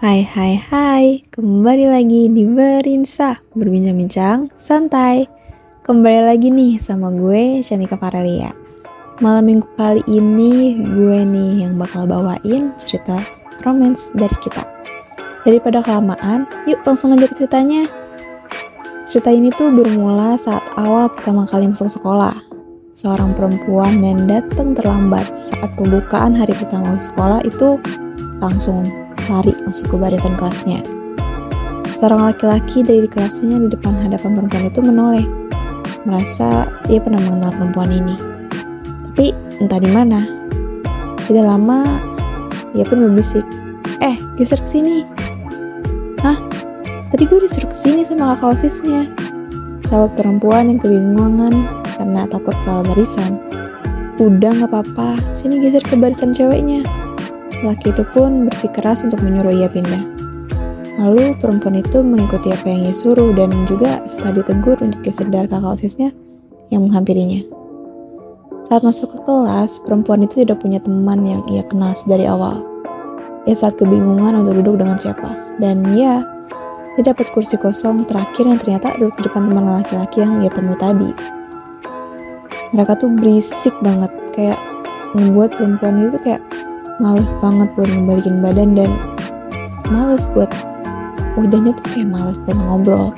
Hai hai hai, kembali lagi di Berinsa. Berbincang-bincang santai. Kembali lagi nih sama gue, Shanika Farelia. Malam minggu kali ini, gue nih yang bakal bawain cerita romance dari kita. Daripada kelamaan, yuk langsung aja ke ceritanya. Cerita ini tuh bermula saat awal pertama kali masuk sekolah. Seorang perempuan yang datang terlambat saat pembukaan hari pertama sekolah itu langsung lari masuk ke barisan kelasnya. Seorang laki-laki dari kelasnya di depan hadapan perempuan itu menoleh, merasa ia pernah mengenal perempuan ini. Tapi entah di mana. Tidak lama, ia pun berbisik, "Eh, geser ke sini." "Hah? Tadi gue disuruh ke sini sama kakak osisnya." Sahut perempuan yang kebingungan karena takut salah barisan. Udah gak apa-apa, sini geser ke barisan ceweknya. Laki itu pun bersikeras untuk menyuruh ia pindah. Lalu perempuan itu mengikuti apa yang ia suruh dan juga setelah ditegur untuk geser dari kakak osisnya yang menghampirinya. Saat masuk ke kelas, perempuan itu tidak punya teman yang ia kenal dari awal. Ia saat kebingungan untuk duduk dengan siapa. Dan ya, dia dapat kursi kosong terakhir yang ternyata duduk di depan teman laki-laki yang ia temui tadi. Mereka tuh berisik banget, kayak membuat perempuan itu kayak males banget buat ngebalikin badan dan males buat wajahnya tuh kayak males buat ngobrol.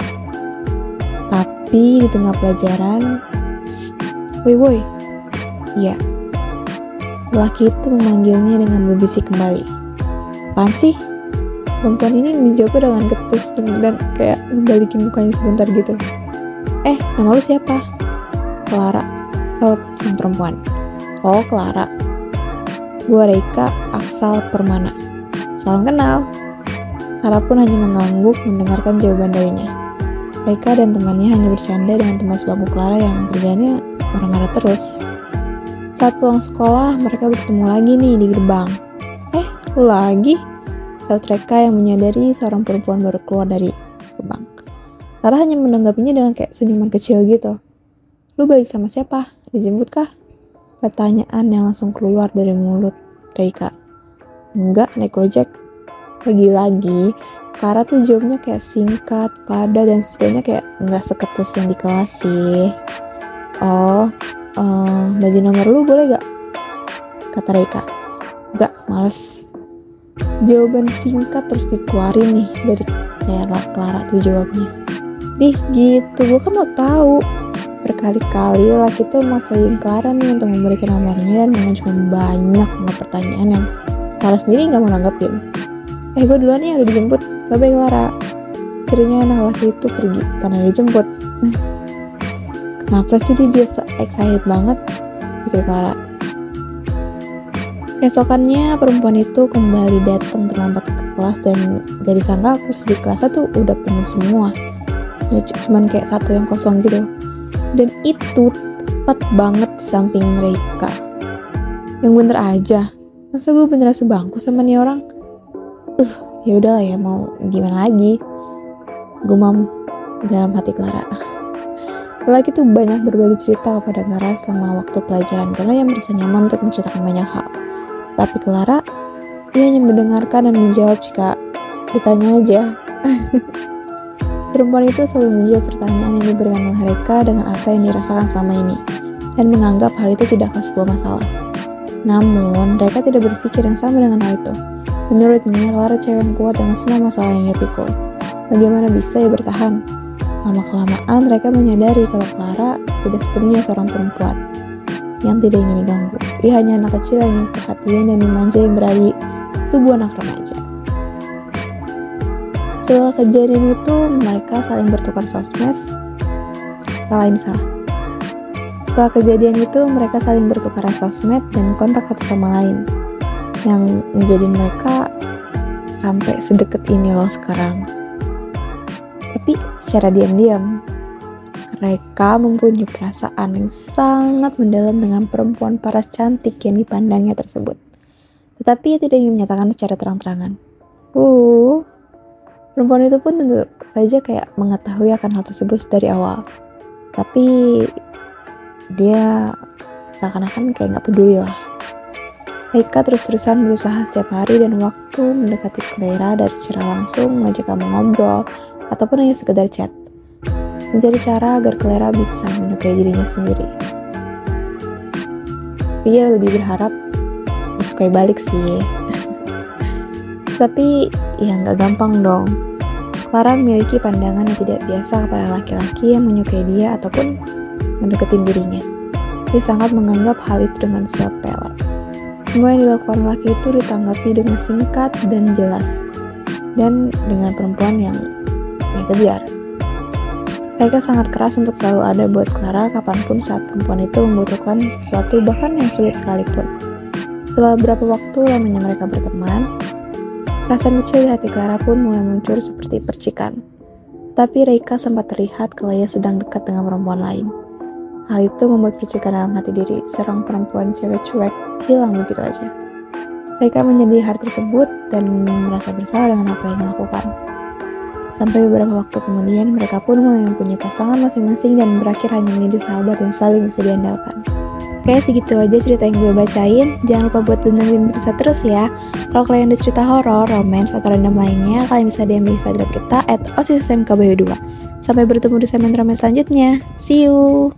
Tapi di tengah pelajaran woi woi iya. Laki itu memanggilnya dengan berbisik kembali. Apaan sih? Perempuan ini menjawab dengan ketus dan kayak membalikin mukanya sebentar gitu. Eh nama lu siapa? Clara. Saut sang perempuan. Oh Clara Gue Reika Aksal Permana. Salam kenal. Clara pun hanya mengangguk mendengarkan jawaban darinya. Reika dan temannya hanya bercanda dengan teman sebangku Clara yang kerjanya marah-marah terus. Saat pulang sekolah, mereka bertemu lagi nih di gerbang. Eh, lu lagi? Saat Reika yang menyadari seorang perempuan baru keluar dari gerbang. Clara hanya menanggapinya dengan kayak senyuman kecil gitu. Lu balik sama siapa? Dijemput kah? Pertanyaan yang langsung keluar dari mulut Reika. Enggak, naik ojek. Lagi-lagi, Kara tuh jawabnya kayak singkat, padat, dan setidaknya kayak nggak seketus yang di kelas sih. Oh, uh, bagi nomor lu boleh gak? Kata Reika. Gak, males. Jawaban singkat terus dikeluarin nih dari kayak Clara tuh jawabnya. Dih gitu, gue kan mau tahu Berkali-kali laki itu memaksain Clara nih untuk memberikan nomornya dan mengajukan banyak banget pertanyaan yang Clara sendiri nggak mau nanggepin. Eh gue duluan nih udah dijemput, bye-bye Clara. Akhirnya anak laki itu pergi karena dijemput. Kenapa sih dia biasa excited banget? Pikir Clara. Keesokannya perempuan itu kembali datang terlambat ke kelas dan gak disangka kursi di kelasnya tuh udah penuh semua. Ya cuman kayak satu yang kosong gitu dan itu tepat banget di samping mereka. Yang bener aja, masa gue beneran sebangku sama nih orang? Uh, ya udahlah ya mau gimana lagi. Gue mam dalam hati Clara. Lagi tuh banyak berbagi cerita kepada Clara selama waktu pelajaran karena yang merasa nyaman untuk menceritakan banyak hal. Tapi Clara, dia hanya mendengarkan dan menjawab jika ditanya aja. Perempuan itu selalu menjawab pertanyaan yang diberikan oleh mereka dengan apa yang dirasakan selama ini, dan menganggap hal itu tidaklah sebuah masalah. Namun, mereka tidak berpikir yang sama dengan hal itu. Menurutnya, Clara cewek yang kuat dengan semua masalah yang ia pikul. Bagaimana bisa ia bertahan? Lama-kelamaan, mereka menyadari kalau Clara tidak sepenuhnya seorang perempuan yang tidak ingin diganggu. Ia hanya anak kecil yang ingin perhatian dan dimanja yang berada tubuh anak remaja. Setelah kejadian itu, mereka saling bertukar sosmed. Salah ini salah. Setelah kejadian itu, mereka saling bertukar sosmed dan kontak satu sama lain. Yang menjadi mereka sampai sedekat ini loh sekarang. Tapi secara diam-diam, mereka mempunyai perasaan yang sangat mendalam dengan perempuan paras cantik yang dipandangnya tersebut. Tetapi tidak ingin menyatakan secara terang-terangan. Uh, Perempuan itu pun tentu saja kayak mengetahui akan hal tersebut dari awal. Tapi dia seakan-akan kayak nggak peduli lah. Reika terus-terusan berusaha setiap hari dan waktu mendekati Clara dari secara langsung mengajak kamu ngobrol ataupun hanya sekedar chat. Mencari cara agar Clara bisa menyukai dirinya sendiri. Dia lebih berharap disukai balik sih. Tapi ya nggak gampang dong. Clara memiliki pandangan yang tidak biasa kepada laki-laki yang menyukai dia ataupun mendeketin dirinya. Dia sangat menganggap hal itu dengan sepele. Semua yang dilakukan laki itu ditanggapi dengan singkat dan jelas, dan dengan perempuan yang dikejar. Mereka sangat keras untuk selalu ada buat Clara kapan pun saat perempuan itu membutuhkan sesuatu bahkan yang sulit sekalipun. Setelah beberapa waktu lamanya mereka berteman, perasaan kecil di hati Clara pun mulai muncul seperti percikan. Tapi Reika sempat terlihat kalau ia sedang dekat dengan perempuan lain. Hal itu membuat percikan dalam hati diri serang perempuan cewek cuek hilang begitu aja. Mereka menyedih hal tersebut dan merasa bersalah dengan apa yang dilakukan. Sampai beberapa waktu kemudian, mereka pun mulai mempunyai pasangan masing-masing dan berakhir hanya menjadi sahabat yang saling bisa diandalkan. Oke, segitu aja cerita yang gue bacain. Jangan lupa buat dengerin bisa terus ya. Kalau kalian ada cerita horor, romance, atau random lainnya, kalian bisa DM di Instagram kita at osissmkbayu2. Sampai bertemu di segmen romance selanjutnya. See you!